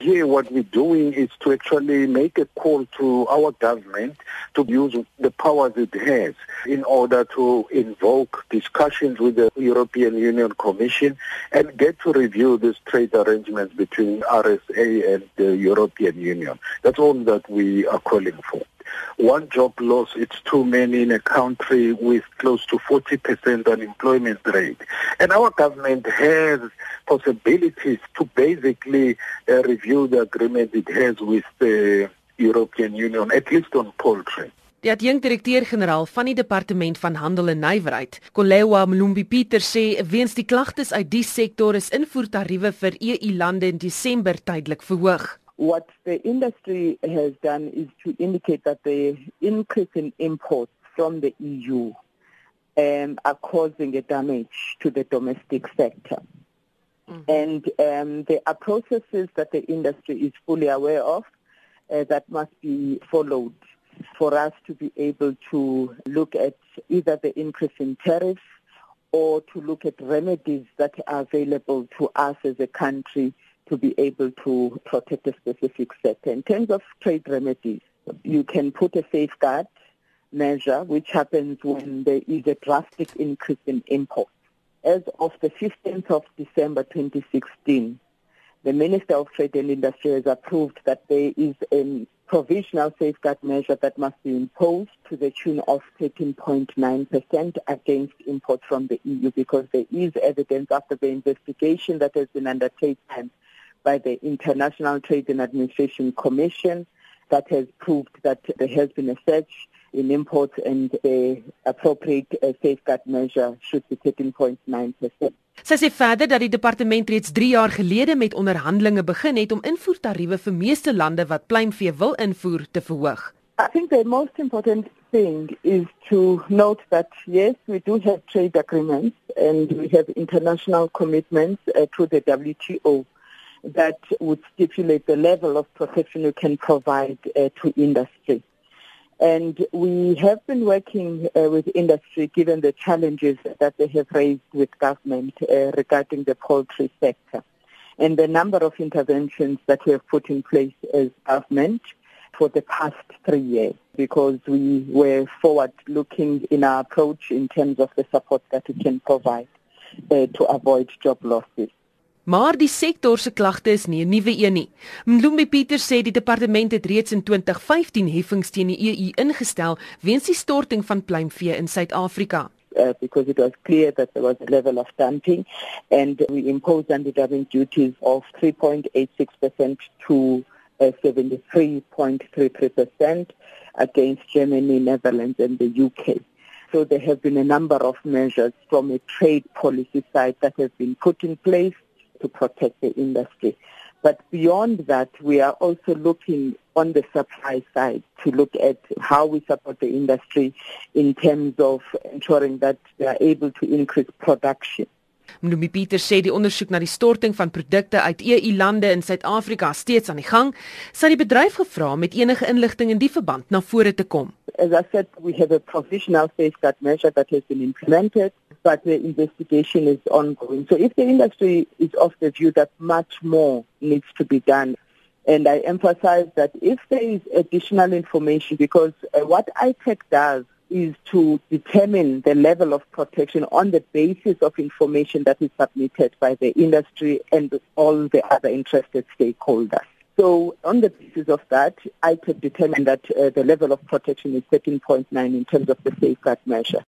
Here, what we're doing is to actually make a call to our government to use the powers it has in order to invoke discussions with the European Union Commission and get to review these trade arrangements between RSA and the European Union. That's all that we are calling for one job loss, it's too many in a country with close to 40% unemployment rate. And our government has possibilities to basically uh, review the agreement it has with the European Union, at least on poultry. Die adjunkdirekteur-generaal van die Departement van Handel en Nywerheid, Kolewa Mlumbi Pieter sê weens die klagtes uit die sektor is invoertariewe vir EU-lande in Desember tydelik verhoog. What the industry has done is to indicate that the increase in imports from the EU um, are causing a damage to the domestic sector. Mm-hmm. And um, there are processes that the industry is fully aware of uh, that must be followed for us to be able to look at either the increase in tariffs or to look at remedies that are available to us as a country to be able to protect a specific sector. In terms of trade remedies, you can put a safeguard measure, which happens when there is a drastic increase in imports. As of the 15th of December 2016, the Minister of Trade and Industry has approved that there is a provisional safeguard measure that must be imposed to the tune of 13.9% against imports from the EU because there is evidence after the investigation that has been undertaken by the International Trade and Administration Commission that has proved that there has been a surge in imports and the appropriate uh, safeguard measure should be 13.9%. Sy sê verder dat die departement reeds 3 jaar gelede met onderhandelinge begin het om invoertariewe vir meeste lande wat pluimvee wil invoer te verhoog. I think the most important thing is to note that yes, we do have trade agreements and we have international commitments uh, to the WTO. That would stipulate the level of protection you can provide uh, to industry. And we have been working uh, with industry given the challenges that they have raised with government uh, regarding the poultry sector and the number of interventions that we have put in place as government for the past three years because we were forward looking in our approach in terms of the support that we can provide uh, to avoid job losses. Maar die sektor se klagte is nie 'n nuwe een nie. Mlumbi Pieter sê die departement het reeds in 2015 heffings teen die EU ingestel weens die storting van pluimvee in Suid-Afrika. Uh, because it was clear that there was a level of dumping and we imposed anti-dumping duties of 3.86% to uh, 73.33% against Germany, Netherlands and the UK. So there have been a number of measures from a trade policy side that have been put in place to protect the industry. But beyond that, we are also looking on the supply side to look at how we support the industry in terms of ensuring that they are able to increase production. Mnumi Pieter sê die ondersoek na die storting van produkte uit EU-lande in Suid-Afrika steeds aan die gang. Sy het die bedryf gevra met enige inligting in die verband na vore te kom. As I said, we have a provisional safeguard measure that has been implemented, but the investigation is ongoing. So if the industry is of the view that much more needs to be done, and I emphasize that if there is additional information, because uh, what ITAC does is to determine the level of protection on the basis of information that is submitted by the industry and all the other interested stakeholders. So on the basis of that, I determined that uh, the level of protection is 13.9 in terms of the safeguard measure.